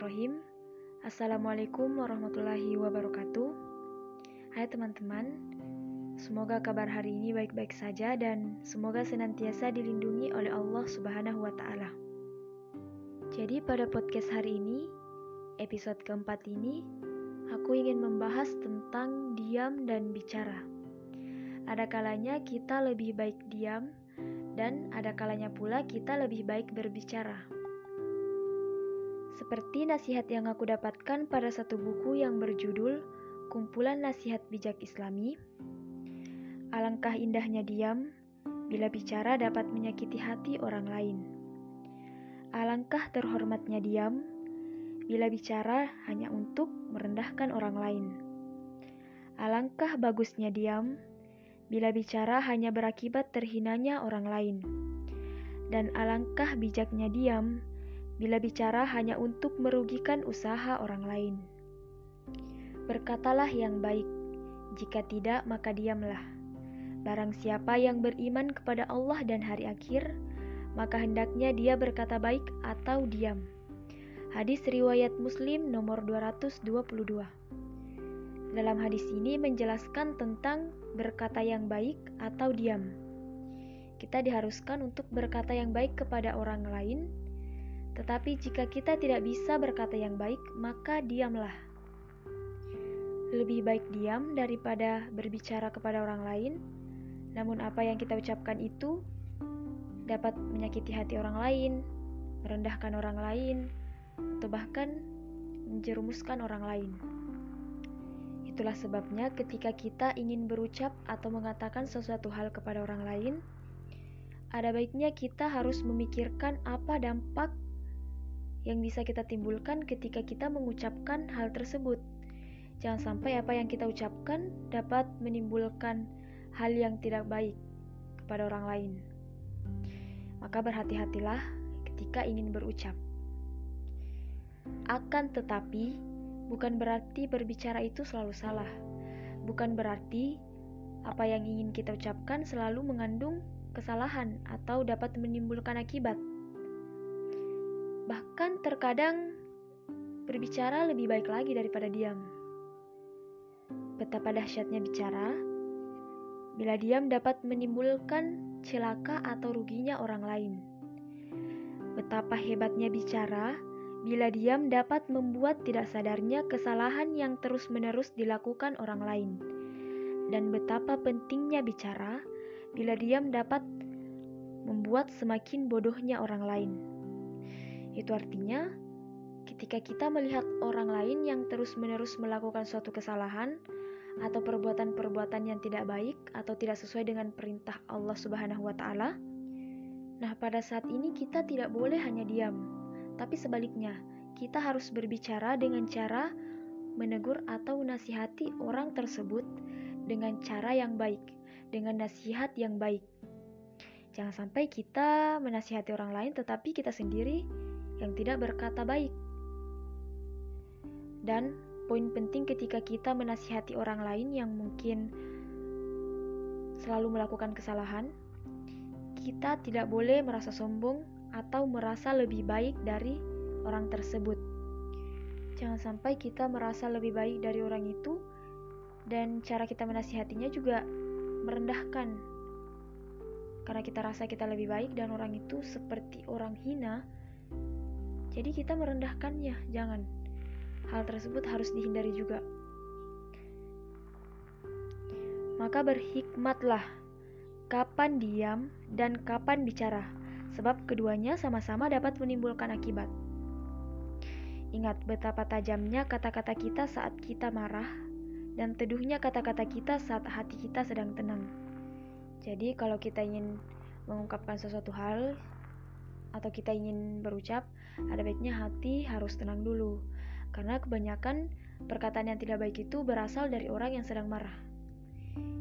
Bismillahirrahmanirrahim. Assalamualaikum warahmatullahi wabarakatuh. Hai teman-teman, semoga kabar hari ini baik-baik saja dan semoga senantiasa dilindungi oleh Allah Subhanahu wa Ta'ala. Jadi, pada podcast hari ini, episode keempat ini, aku ingin membahas tentang diam dan bicara. Ada kalanya kita lebih baik diam, dan ada kalanya pula kita lebih baik berbicara. Seperti nasihat yang aku dapatkan pada satu buku yang berjudul Kumpulan Nasihat Bijak Islami. Alangkah indahnya diam bila bicara dapat menyakiti hati orang lain. Alangkah terhormatnya diam bila bicara hanya untuk merendahkan orang lain. Alangkah bagusnya diam bila bicara hanya berakibat terhinanya orang lain. Dan alangkah bijaknya diam bila bicara hanya untuk merugikan usaha orang lain. Berkatalah yang baik, jika tidak maka diamlah. Barang siapa yang beriman kepada Allah dan hari akhir, maka hendaknya dia berkata baik atau diam. Hadis riwayat Muslim nomor 222. Dalam hadis ini menjelaskan tentang berkata yang baik atau diam. Kita diharuskan untuk berkata yang baik kepada orang lain tetapi jika kita tidak bisa berkata yang baik, maka diamlah. Lebih baik diam daripada berbicara kepada orang lain. Namun apa yang kita ucapkan itu dapat menyakiti hati orang lain, merendahkan orang lain, atau bahkan menjerumuskan orang lain. Itulah sebabnya ketika kita ingin berucap atau mengatakan sesuatu hal kepada orang lain, ada baiknya kita harus memikirkan apa dampak yang bisa kita timbulkan ketika kita mengucapkan hal tersebut. Jangan sampai apa yang kita ucapkan dapat menimbulkan hal yang tidak baik kepada orang lain. Maka berhati-hatilah ketika ingin berucap. Akan tetapi, bukan berarti berbicara itu selalu salah. Bukan berarti apa yang ingin kita ucapkan selalu mengandung kesalahan atau dapat menimbulkan akibat. Bahkan terkadang berbicara lebih baik lagi daripada diam. Betapa dahsyatnya bicara, bila diam dapat menimbulkan celaka atau ruginya orang lain. Betapa hebatnya bicara, bila diam dapat membuat tidak sadarnya kesalahan yang terus-menerus dilakukan orang lain. Dan betapa pentingnya bicara, bila diam dapat membuat semakin bodohnya orang lain. Itu artinya, ketika kita melihat orang lain yang terus-menerus melakukan suatu kesalahan atau perbuatan-perbuatan yang tidak baik atau tidak sesuai dengan perintah Allah Subhanahu wa taala, nah pada saat ini kita tidak boleh hanya diam, tapi sebaliknya, kita harus berbicara dengan cara menegur atau nasihati orang tersebut dengan cara yang baik, dengan nasihat yang baik. Jangan sampai kita menasihati orang lain tetapi kita sendiri yang tidak berkata baik. Dan poin penting ketika kita menasihati orang lain yang mungkin selalu melakukan kesalahan, kita tidak boleh merasa sombong atau merasa lebih baik dari orang tersebut. Jangan sampai kita merasa lebih baik dari orang itu dan cara kita menasihatinya juga merendahkan. Karena kita rasa kita lebih baik dan orang itu seperti orang hina, jadi kita merendahkannya, jangan. Hal tersebut harus dihindari juga. Maka berhikmatlah kapan diam dan kapan bicara, sebab keduanya sama-sama dapat menimbulkan akibat. Ingat betapa tajamnya kata-kata kita saat kita marah dan teduhnya kata-kata kita saat hati kita sedang tenang. Jadi kalau kita ingin mengungkapkan sesuatu hal, atau kita ingin berucap, ada baiknya hati harus tenang dulu. Karena kebanyakan perkataan yang tidak baik itu berasal dari orang yang sedang marah.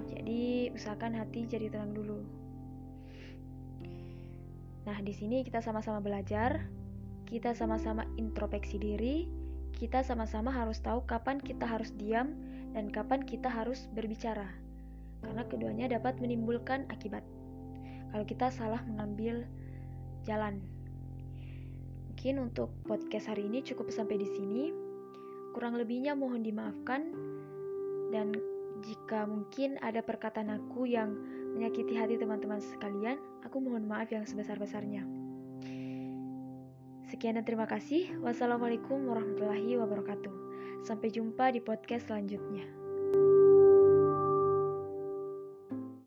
Jadi, usahakan hati jadi tenang dulu. Nah, di sini kita sama-sama belajar, kita sama-sama introspeksi diri, kita sama-sama harus tahu kapan kita harus diam dan kapan kita harus berbicara. Karena keduanya dapat menimbulkan akibat. Kalau kita salah mengambil jalan. mungkin untuk podcast hari ini cukup sampai di sini. Kurang lebihnya mohon dimaafkan dan jika mungkin ada perkataan aku yang menyakiti hati teman-teman sekalian, aku mohon maaf yang sebesar-besarnya. Sekian dan terima kasih. Wassalamualaikum warahmatullahi wabarakatuh. Sampai jumpa di podcast selanjutnya.